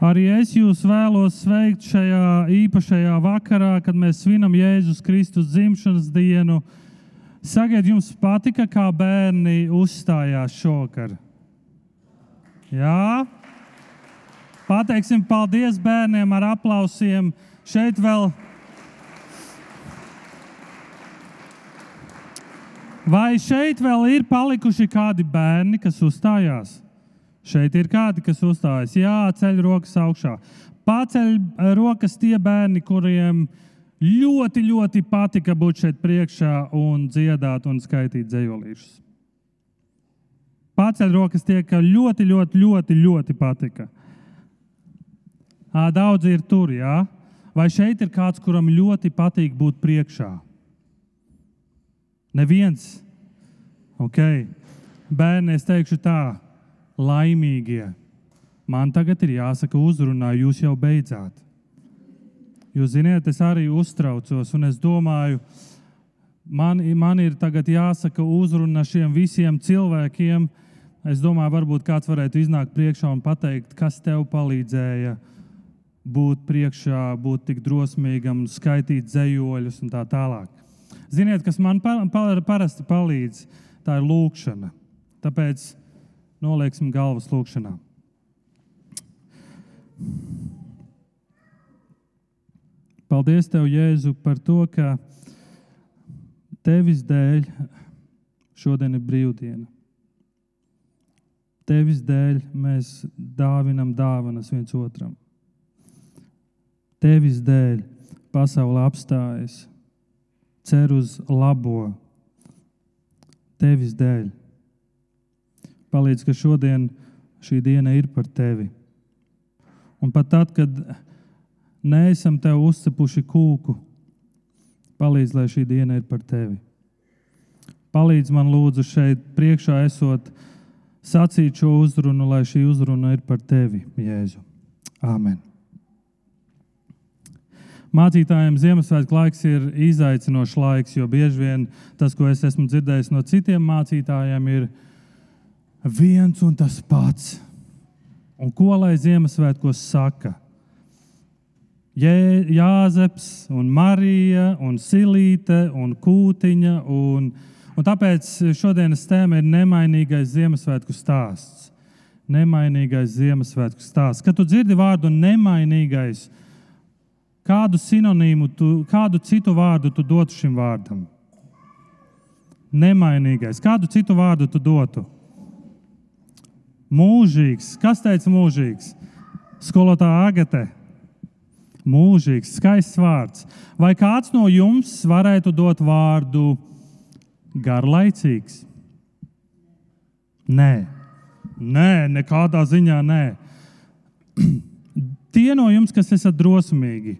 Arī es jūs vēlos sveikt šajā īpašajā vakarā, kad mēs svinam Jēzus Kristus dzimšanas dienu. Sakiet, jums patika, kā bērni uzstājās šovakar? Jā, pateiksim paldies bērniem ar aplausiem. Šeit vēl. Vai šeit vēl ir palikuši kādi bērni, kas uzstājās? Šeit ir kādi, kas uzstājas. Jā, ceļ rokas augšā. Paceļ eh, rokas tie bērni, kuriem ļoti, ļoti patika būt šeit priekšā un dziedāt un skaitīt dzējolīšus. Paceļ rokas tie, ka ļoti, ļoti, ļoti, ļoti patika. Daudzi ir tur, jā. Vai šeit ir kāds, kuram ļoti patīk būt priekšā? Neviens. Ok. Bērni, es teikšu tā, laimīgie. Man tagad ir jāsaka uzrunā, jūs jau beidzāt. Jūs zināt, es arī uztraucos, un es domāju, man, man ir tagad jāsaka uzruna šiem visiem cilvēkiem. Es domāju, varbūt kāds varētu iznākt priekšā un pateikt, kas tev palīdzēja būt priekšā, būt tik drosmīgam, skaitīt zemoļus un tā tālāk. Ziniet, kas man parasti palīdz, tā ir lūkšana. Tāpēc nolieksim galvas lūkšanā. Paldies, Tev, Jēzu, par to, ka Tevis dēļ šodien ir brīvdiena. Tevis dēļ mēs dāvinam dāvanas viens otram. Tevis dēļ pasaule apstājas, cer uz labo. Tevis dēļ Palīdz, ka šodien šī diena ir par tevi. Un pat tad, kad neesam tev uzcepuši kūku, palīdz, lai šī diena ir par tevi. Palīdz man, lūdzu, šeit priekšā esot sacīt šo uzrunu, lai šī uzruna ir par tevi, Jēzu. Āmen. Mācītājiem Ziemassvētku laiks ir izaicinošs laiks, jo bieži vien tas, ko es esmu dzirdējis no citiem mācītājiem, ir viens un tas pats. Un ko lai Ziemassvētkos saka? Jē, Jāzeps, un Marija, un Silīte, un Kūtiņa. Un, un tāpēc šodienas tēma ir nemainīgais Ziemassvētku stāsts. Nemainīgais Ziemassvētku stāsts. Kad tu dzirdi vārdu nemainīgais, kādu sinonīmu, tu, kādu citu vārdu tu dotu šim vārdam? Nemainīgais. Kādu citu vārdu tu dotu? Mūžīgs. Kas teica mūžīgs? Skolotāja Agate. Mūžīgs, skaists vārds. Vai kāds no jums varētu dot vārdu garlaicīgs? Nē, nē nekādā ziņā nē. Tie no jums, kas esat drosmīgi,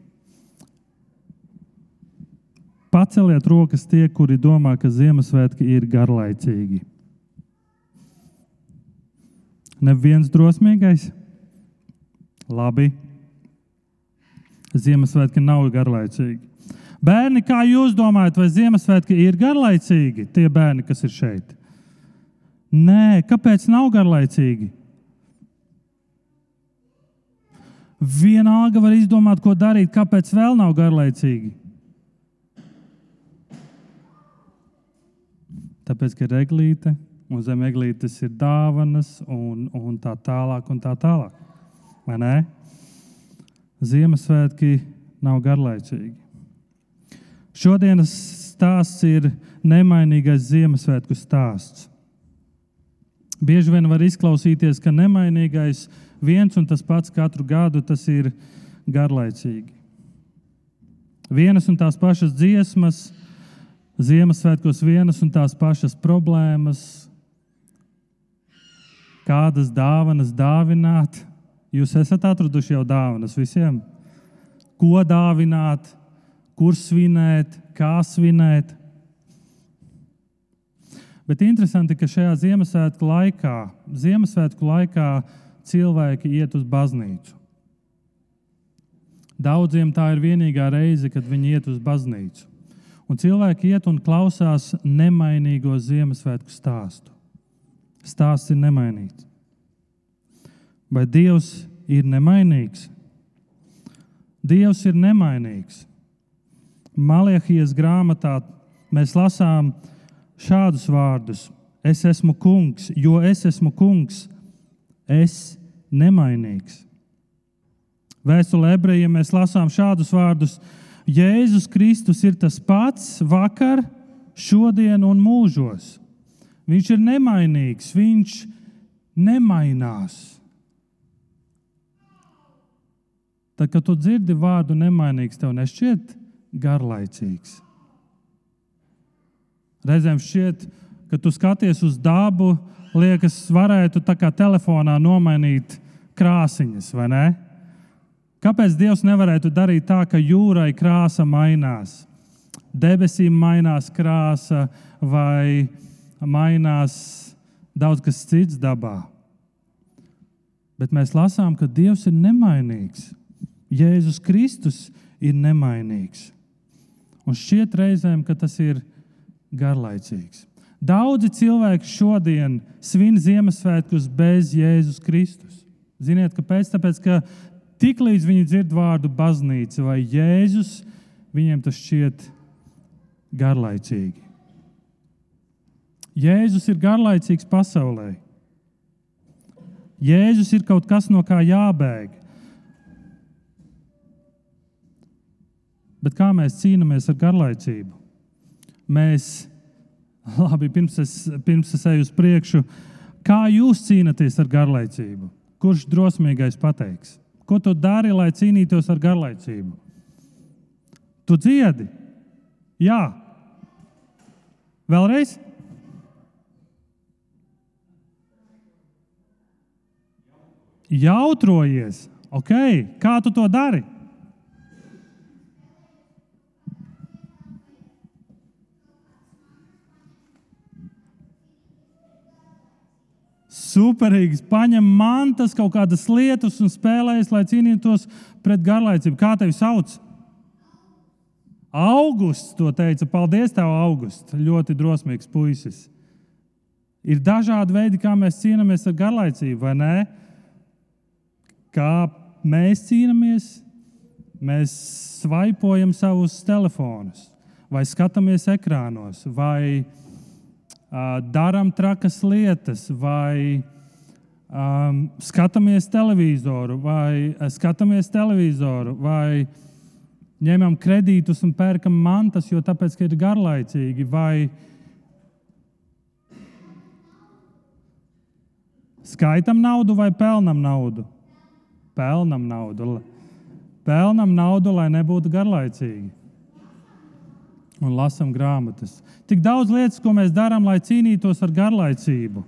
paceliet rokas tie, kuri domā, ka Ziemassvētki ir garlaicīgi. Neviens drosmīgais? Labi. Ziemassvētki nav garlaicīgi. Bērni, kā jūs domājat, vai Ziemassvētki ir garlaicīgi? Tie bērni, kas ir šeit. Nē, kāpēc nav garlaicīgi? Vienalga var izdomāt, ko darīt, kāpēc vēl nav garlaicīgi. Tāpēc, ka ir eglīte, un zem eglītes ir dāvanas, un, un tā tālāk. Un tā tālāk. Vai ne? Ziemassvētki nav garlaicīgi. Šodienas stāsts ir nemainīgais Ziemassvētku stāsts. Bieži vien var izklausīties, ka nemainīgais viens un tas pats katru gadu tas ir garlaicīgi. Vienas un tās pašas dziesmas, Ziemassvētkos vienas un tās pašas problēmas, kādas dāvanas dāvināt. Jūs esat atraduši jau dāvanas visiem. Ko dāvināt, kur svinēt, kā svinēt. Bet interesanti, ka šajā Ziemassvētku laikā, Ziemassvētku laikā cilvēki iet uz baznīcu. Daudziem tā ir vienīgā reize, kad viņi iet uz baznīcu. Un cilvēki iet un klausās nemainīgo Ziemassvētku stāstu. Stāsts ir nemainīts. Vai Dievs ir nemainīgs. Dievs ir nemainīgs. Maliehijas grāmatā mēs lasām šādus vārdus: Es esmu kungs, jo es esmu kungs, es nemainīgs. Vēstulē ebrejiem mēs lasām šādus vārdus: Jēzus Kristus ir tas pats vakar, šodien un mūžos. Viņš ir nemainīgs, viņš nemainās. Tad, kad tu dzirdi vārdu nemainīgs, tev nešķiet garlaicīgs. Reizēm šķiet, ka tu skaties uz dabu, liekas, varētu tā kā telefonā nomainīt krāsiņas, vai ne? Kāpēc Dievs nevarētu darīt tā, ka jūrai krāsa mainās? Debesīm mainās krāsa vai mainās daudz kas cits dabā. Bet mēs lasām, ka Dievs ir nemainīgs. Jēzus Kristus ir nemainīgs. Un šķiet reizēm, ka tas ir garlaicīgs. Daudzi cilvēki šodien svin Ziemassvētkus bez Jēzus Kristus. Ziniet, kāpēc? Tāpēc, ka tiklīdz viņi dzird vārdu baznīca vai Jēzus, viņiem tas šķiet garlaicīgi. Jēzus ir garlaicīgs pasaulē. Jēzus ir kaut kas, no kā jābēg. Bet kā mēs cīnāmies ar garlaicību? Mēs, labi, pirms es, pirms es eju uz priekšu, kā jūs cīnāties ar garlaicību? Kurš drosmīgais pateiks? Ko tu dari, lai cīnītos ar garlaicību? Tu dziedi, jā. Vēlreiz? Jautrojies. Okay. Kā tu to dari? superīgs, paņem mantas, kaut kādas lietas un spēlējas, lai cīnītos pret garlaicību. Kā tevi sauc? Augusts to teica. Paldies, tev, Augusts. Ļoti drosmīgs puisis. Ir dažādi veidi, kā mēs cīnāmies ar garlaicību, vai ne? Kā mēs cīnāmies? Mēs svaipojam savus telefonus, vai skatāmies ekrānos, vai darām trakas lietas, vai um, skatāmies televizoru, vai skatāmies televizoru, vai ņemam kredītus un pērkam mantas, jo tāpēc, ka ir garlaicīgi, vai skaitam naudu vai pelnam naudu. Pelnam naudu. Pelnam naudu, lai nebūtu garlaicīgi un lasām grāmatas. Tik daudz lietas, ko mēs darām, lai cīnītos ar garlaicību.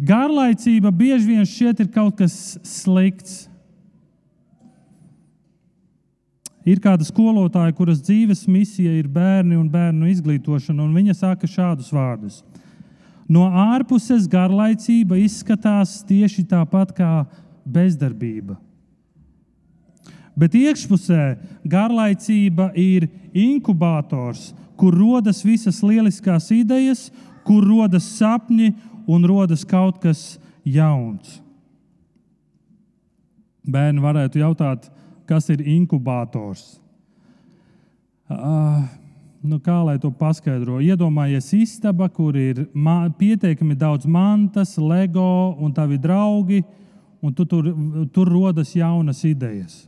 Garlaicība bieži vien šķiet ir kaut kas slikts. Ir kāda skolotāja, kuras dzīves misija ir bērni un bērnu izglītošana, un viņa saka šādus vārdus. No ārpuses garlaicība izskatās tieši tāpat kā bezdarbība. Bet iekšpusē garlaicība ir inkubators, kur rodas visas lieliskās idejas, kur rodas sapņi un rodas kaut kas jauns. Bērni varētu jautāt, kas ir inkubators? Uh, nu kā lai to paskaidro? Iedomājies istaba, kur ir pietiekami daudz mantas, lego un tavi draugi, un tu tur, tur rodas jaunas idejas.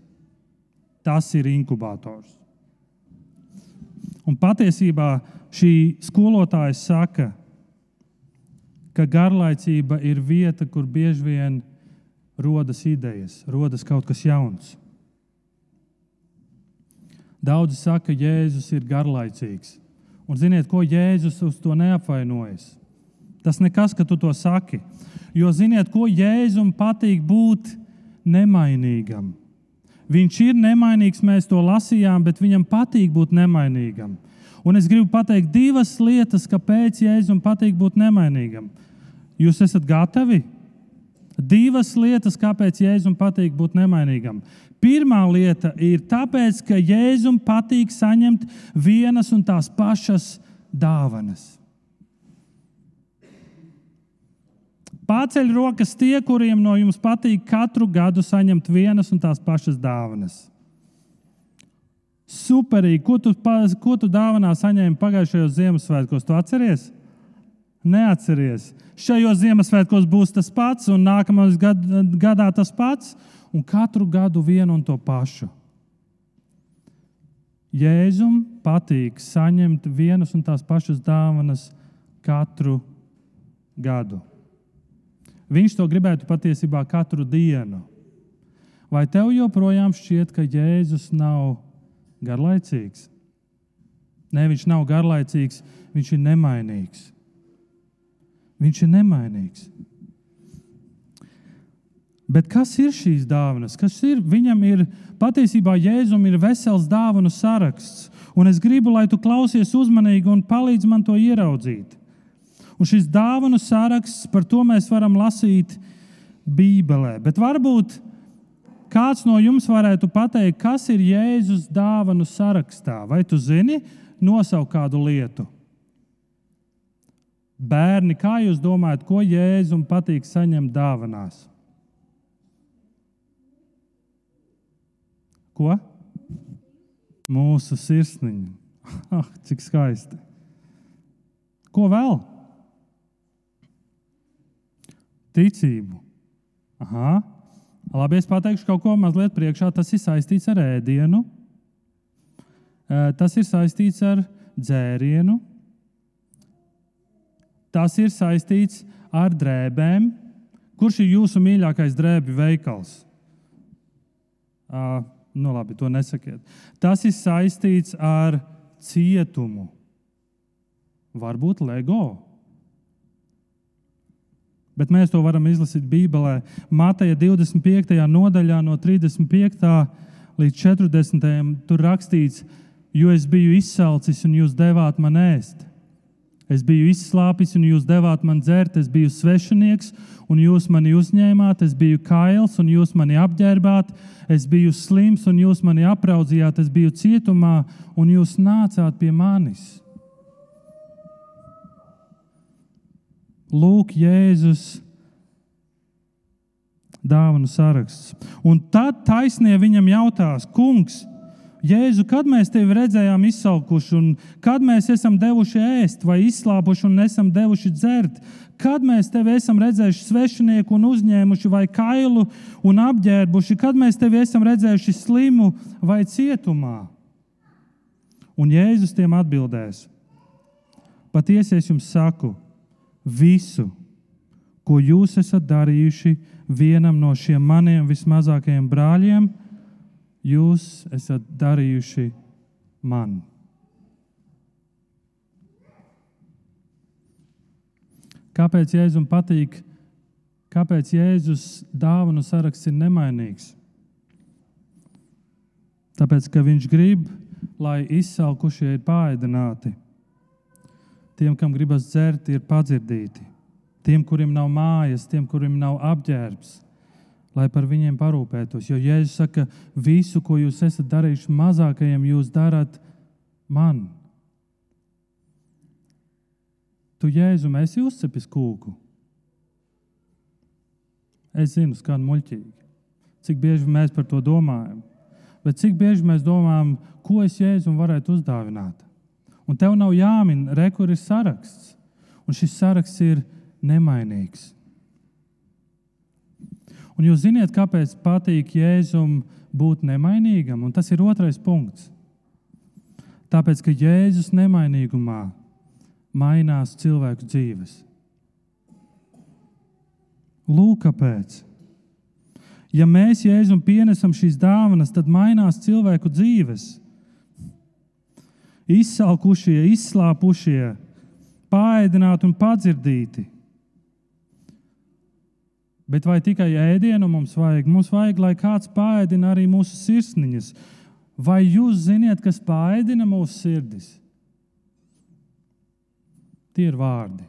Tas ir inkubators. Un patiesībā šī skolotāja saka, ka garlaicība ir vieta, kur bieži vien rodas idejas, rodas kaut kas jauns. Daudzi saka, ka Jēzus ir garlaicīgs. Un ziniet, ko Jēzus uz to neapvainojas? Tas nekas, ka tu to saki. Jo ziniet, ko Jēzum patīk būt nemainīgam. Viņš ir nemainīgs, mēs to lasījām, bet viņam patīk būt nemainīgam. Un es gribu pateikt divas lietas, kāpēc Jēzum patīk būt nemainīgam. Jūs esat gatavi? Divas lietas, kāpēc Jēzum patīk būt nemainīgam. Pirmā lieta ir tāpēc, ka Jēzum patīk saņemt vienas un tās pašas dāvanas. Pārceļ rokas tie, kuriem no jums patīk katru gadu saņemt vienas un tās pašas dāvanas. Superīgi. Ko tu, ko tu dāvanā saņēmi pagājušajos Ziemassvētkos? Tu atceries? Neatceries. Šajos Ziemassvētkos būs tas pats, un nākamajā gad, gadā tas pats, un katru gadu vienu un to pašu. Jēzum patīk saņemt vienas un tās pašas dāvanas katru gadu. Viņš to gribētu patiesībā katru dienu. Vai tev joprojām šķiet, ka Jēzus nav garlaicīgs? Nē, viņš nav garlaicīgs, viņš ir nemainīgs. Viņš ir nemainīgs. Bet kas ir šīs dāvanas? Kas ir? Viņam ir patiesībā Jēzum ir vesels dāvanu saraksts. Un es gribu, lai tu klausies uzmanīgi un palīdzi man to ieraudzīt. Un šis dāvanu saraksts, par to mēs varam lasīt Bībelē. Bet varbūt kāds no jums varētu pateikt, kas ir Jēzus dāvanu sarakstā. Vai tu zini nosaukt kādu lietu? Bērni, kā jūs domājat, ko Jēzum patīk saņemt dāvanās? Ko? Mūsu sirsniņa. Ah, cik skaisti. Ko vēl? Ticību. Aha. Labi, es pateikšu kaut ko mazliet priekšā. Tas ir saistīts ar ēdienu, tas ir saistīts ar dzērienu, tas ir saistīts ar drēbēm. Kurš ir jūsu mīļākais drēbju veikals? Uh, Nu, labi, to nesakiet. Tas ir saistīts ar cietumu. Varbūt LEGO. Bet mēs to varam izlasīt Bībelē. Mateja 25. nodaļā, no 35. līdz 40. tur rakstīts, jo es biju izsalcis un jūs devāt man ēst. Es biju izslāpis, un jūs devāt man dzert, es biju svešinieks, un jūs mani uzņēmāt, es biju kails, un jūs mani apģērbāt, es biju slims, un jūs mani apraudzījāt, es biju cietumā, un jūs nācāt pie manis. Lūk, Jēzus dāvanu saraksts. Un tad taisnie viņam jautās, Kungs, Jēzu, kad mēs tevi redzējām izsalkuši, un kad mēs esam devuši ēst, vai izslāpuši un esam devuši dzert, kad mēs tevi esam redzējuši svešinieku un uzņēmuši, vai kailu un apģērbuši, kad mēs tevi esam redzējuši slimu vai cietumā. Un Jēzus tiem atbildēs: Patiesi es jums saku, visu, ko jūs esat darījuši vienam no šiem maniem vismazākajiem brāļiem, jūs esat darījuši man. Kāpēc Jēzum patīk, kāpēc Jēzus dāvanu saraksts ir nemainīgs? Tāpēc, ka viņš grib, lai izsalkušie ir pāēdināti. Tiem, kam gribas dzert, ir padzirdīti. Tiem, kuriem nav mājas, tiem, kuriem nav apģērbs, lai par viņiem parūpētos. Jo Jēzus saka, visu, ko jūs esat darījuši mazākajiem, jūs darat man. Tu Jēzum esi uzcepis kūku. Es zinu, skan muļķīgi. Cik bieži mēs par to domājam. Bet cik bieži mēs domājam, ko es Jēzum varētu uzdāvināt? Un tev nav jāmin, re, kur ir saraksts. Un šis saraksts ir nemainīgs. Un jūs zināt, kāpēc patīk Jēzum būt nemainīgam? Un tas ir otrais punkts. Tāpēc, ka Jēzus nemainīgumā mainās cilvēku dzīves. Lūk, kāpēc. Ja mēs Jēzum pienesam šīs dāvanas, tad mainās cilvēku dzīves. Izsalkušie, izslāpušie, pāēdināti un padzirdīti. Bet vai tikai ēdienu mums vajag? Mums vajag, lai kāds pāēdina arī mūsu sirsniņas. Vai jūs zināt, kas pāēdina mūsu sirdis? Tie ir vārdi.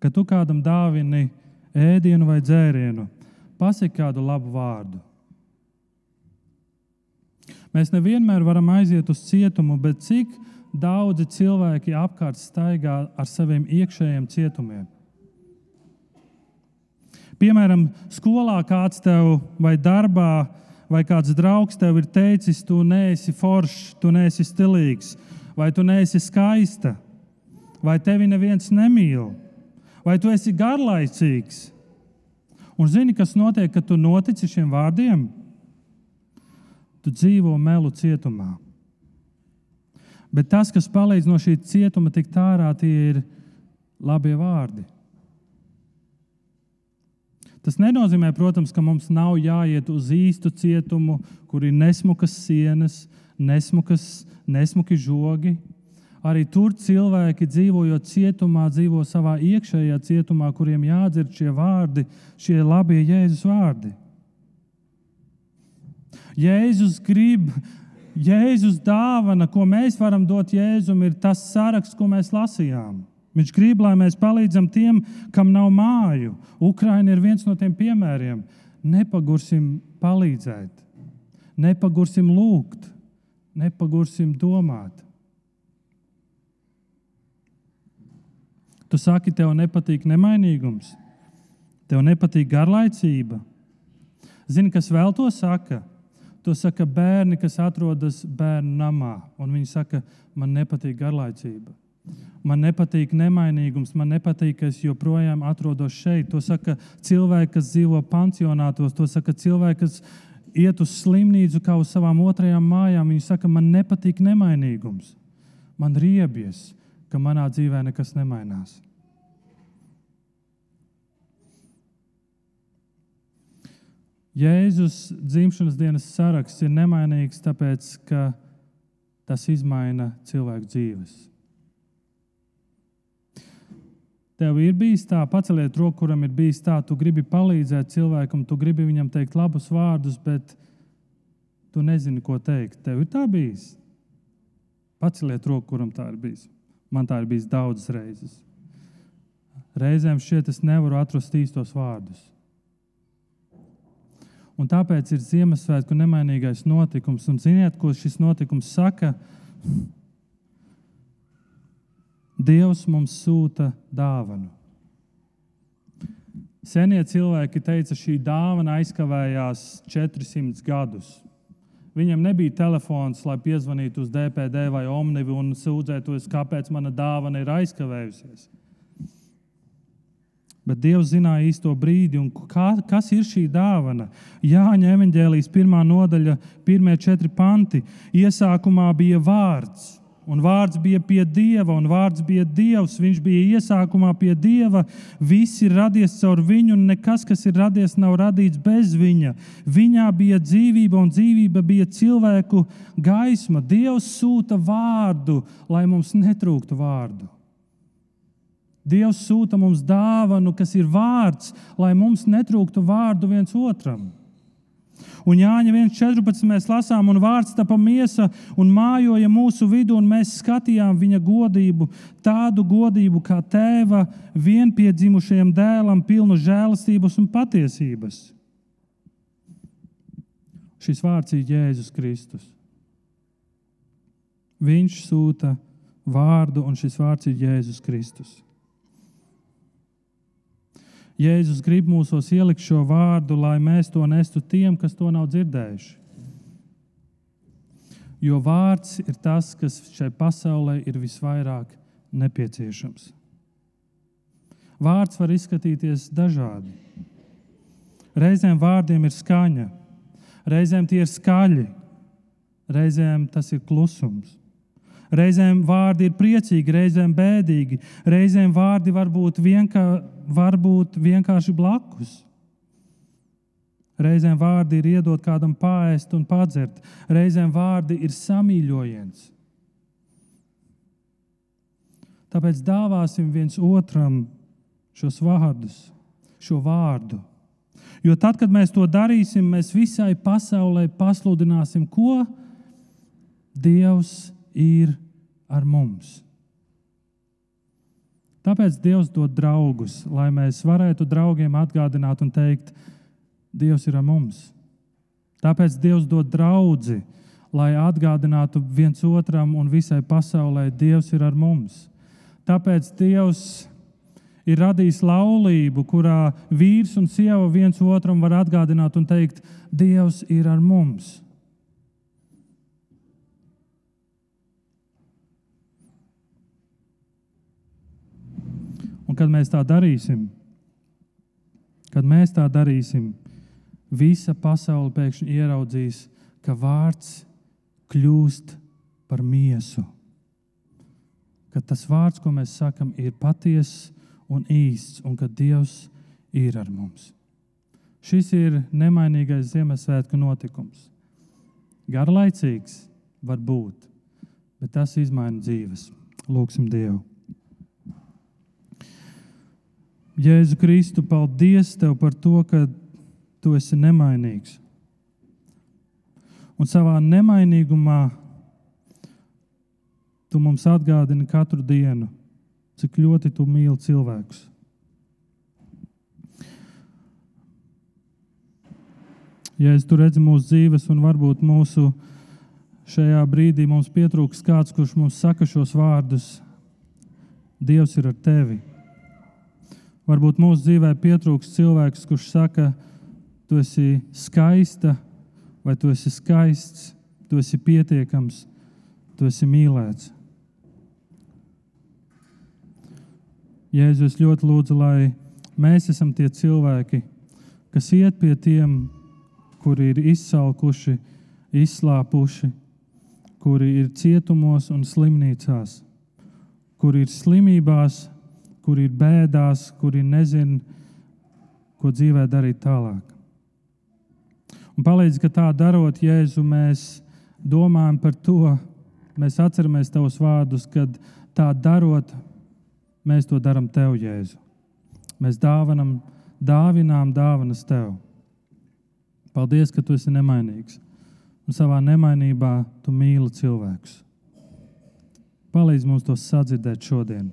Kad tu kādam dāvini ēdienu vai dzērienu, pasaki kādu labu vārdu. Mēs nevienmēr varam aiziet uz cietumu, bet cik daudzi cilvēki apkārt staigā ar saviem iekšējiem cietumiem. Piemēram, skolā kāds tev vai darbā, vai kāds draugs tev ir teicis, tu neesi foršs, tu neesi stilīgs, vai tu neesi skaista, vai tevi neviens nemīl, vai tu esi garlaicīgs. Un zini, kas notiek, kad tu notici šiem vārdiem? Tu dzīvo melu cietumā. Bet tas, kas palīdz no šī cietuma tikt ārā, tie ir labie vārdi. Tas nenozīmē, protams, ka mums nav jāiet uz īstu cietumu, kur ir nesmukas sienas, nesmukas, nesmuki žogi. Arī tur cilvēki, dzīvojot cietumā, dzīvo savā iekšējā cietumā, kuriem jādzird šie vārdi, šie labie Jēzus vārdi. Jēzus grib, Jēzus dāvana, ko mēs varam dot Jēzum, ir tas saraksts, ko mēs lasījām. Viņš grib, lai mēs palīdzam tiem, kam nav māju. Ukraina ir viens no tiem piemēriem. Nepagursim palīdzēt, nepagursim lūgt, nepagursim domāt. Tu saki, tev nepatīk nemainīgums, tev nepatīk garlaicība. Zini, kas vēl to saka? To saka bērni, kas atrodas bērnu namā. Viņi saka, man nepatīk garlaicība. Man nepatīk nemainīgums, man nepatīk, ka es joprojām atrodos šeit. To saka cilvēki, kas dzīvo pansionātos, to saka cilvēki, kas iet uz slimnīcu kā uz savām otrajām mājām. Viņi saka, man nepatīk nemainīgums. Man riebies, ka manā dzīvē nekas nemainās. Jēzus dzimšanas dienas saraksts ir nemainīgs, tāpēc ka tas maina cilvēku dzīves. Tev ir bijis tā, paceliet roku, kuram ir bijis tā, tu gribi palīdzēt cilvēkam, tu gribi viņam teikt labus vārdus, bet tu nezini, ko teikt. Tev ir tā bijis. Paceliet roku, kuram tā ir bijis. Man tā ir bijis daudzas reizes. Reizēm šķiet, es nevaru atrast īstos vārdus. Un tāpēc ir Ziemassvētku nemainīgais notikums. Un ziniet, ko šis notikums saka? Dievs mums sūta dāvanu. Senie cilvēki teica, šī dāvana aizkavējās 400 gadus. Viņam nebija telefons, lai piezvanītu uz DPD vai Omnivu un sūdzētos, kāpēc mana dāvana ir aizkavējusies. Bet Dievs zināja īsto brīdi, un kā, kas ir šī dāvana. Jāņa evanģēlijas pirmā nodaļa, pirmie četri panti. Iesākumā bija vārds, un vārds bija pie Dieva, un vārds bija Dievs. Viņš bija iesākumā pie Dieva. Viss ir radies caur viņu, un nekas, kas ir radies, nav radīts bez viņa. Viņā bija dzīvība, un dzīvība bija cilvēku gaisma. Dievs sūta vārdu, lai mums netrūktu vārdu. Dievs sūta mums dāvanu, kas ir vārds, lai mums netrūktu vārdu viens otram. Un Jāņa 1,14 mēs lasām, un vārds tapa miesa un mājoja mūsu vidū, un mēs skatījām viņa godību, tādu godību kā tēva vienpiedzimušajam dēlam, pilnu žēlastības un patiesības. Šis vārds ir Jēzus Kristus. Viņš sūta vārdu, un šis vārds ir Jēzus Kristus. Jēzus grib mūsos ielikt šo vārdu, lai mēs to nestu tiem, kas to nav dzirdējuši. Jo vārds ir tas, kas šai pasaulē ir visvairāk nepieciešams. Vārds var izskatīties dažādi. Reizēm vārdiem ir skaņa, reizēm tie ir skaļi, reizēm tas ir klusums. Reizēm vārdi ir priecīgi, reizēm bēdīgi, reizēm vārdi var būt, vienkā, var būt vienkārši blakus. Reizēm vārdi ir iedot kādam pāriest un padzert, reizēm vārdi ir samīļojiens. Tāpēc dāvāsim viens otram šos vārdus, šo vārdu. Jo tad, kad mēs to darīsim, mēs visai pasaulē pasludināsim, ko Dievs ir ar mums. Tāpēc Dievs dod draugus, lai mēs varētu draugiem atgādināt un teikt, Dievs ir ar mums. Tāpēc Dievs dod draugu, lai atgādinātu viens otram un visai pasaulē, Dievs ir ar mums. Tāpēc Dievs ir radījis laulību, kurā vīrs un sieva viens otram var atgādināt un teikt, Dievs ir ar mums. Un kad mēs tā darīsim, kad mēs tā darīsim, visa pasaule pēkšņi ieraudzīs, ka vārds kļūst par miesu. Ka tas vārds, ko mēs sakam, ir patiess un īsts, un ka Dievs ir ar mums. Šis ir nemainīgais Ziemassvētku notikums. Garlaicīgs var būt, bet tas izmaina dzīves. Lūksim Dievu! Jēzu Kristu, paldies Tev par to, ka Tu esi nemainīgs. Un savā nemainīgumā Tu mums atgādini katru dienu, cik ļoti Tu mīli cilvēkus. Ja es tur redzu mūsu dzīves, un varbūt mūsu šajā brīdī mums pietrūks kāds, kurš mums saka šos vārdus, Dievs ir ar tevi. Varbūt mūsu dzīvē pietrūks cilvēks, kurš saka, tu esi skaista, vai tu esi skaists, tu esi pietiekams, tu esi mīlēts. Jēzus ļoti lūdzu, lai mēs esam tie cilvēki, kas iet pie tiem, kuri ir izsalkuši, izslāpuši, kuri ir cietumos un slimnīcās, kuri ir slimībās, kuri ir bēdās, kuri nezina, ko dzīvē darīt tālāk. Un palīdz, ka tā darot, Jēzu, mēs domājam par to, mēs atceramies tavus vārdus, kad tā darot, mēs to darām tev, Jēzu. Mēs dāvinam, dāvinām dāvanas tev. Paldies, ka tu esi nemainīgs. Un savā nemainībā tu mīli cilvēkus. Palīdz mums to sadzirdēt šodien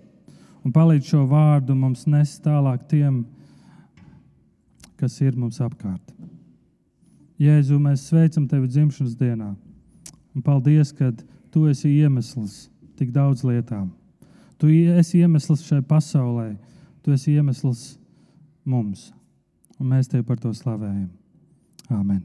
un palīdz šo vārdu mums nest tālāk tiem, kas ir mums apkārt. Jēzu, mēs sveicam tevi dzimšanas dienā. Un paldies, ka tu esi iemesls tik daudz lietām. Tu esi iemesls šai pasaulē, tu esi iemesls mums. Un mēs tevi par to slavējam. Āmen!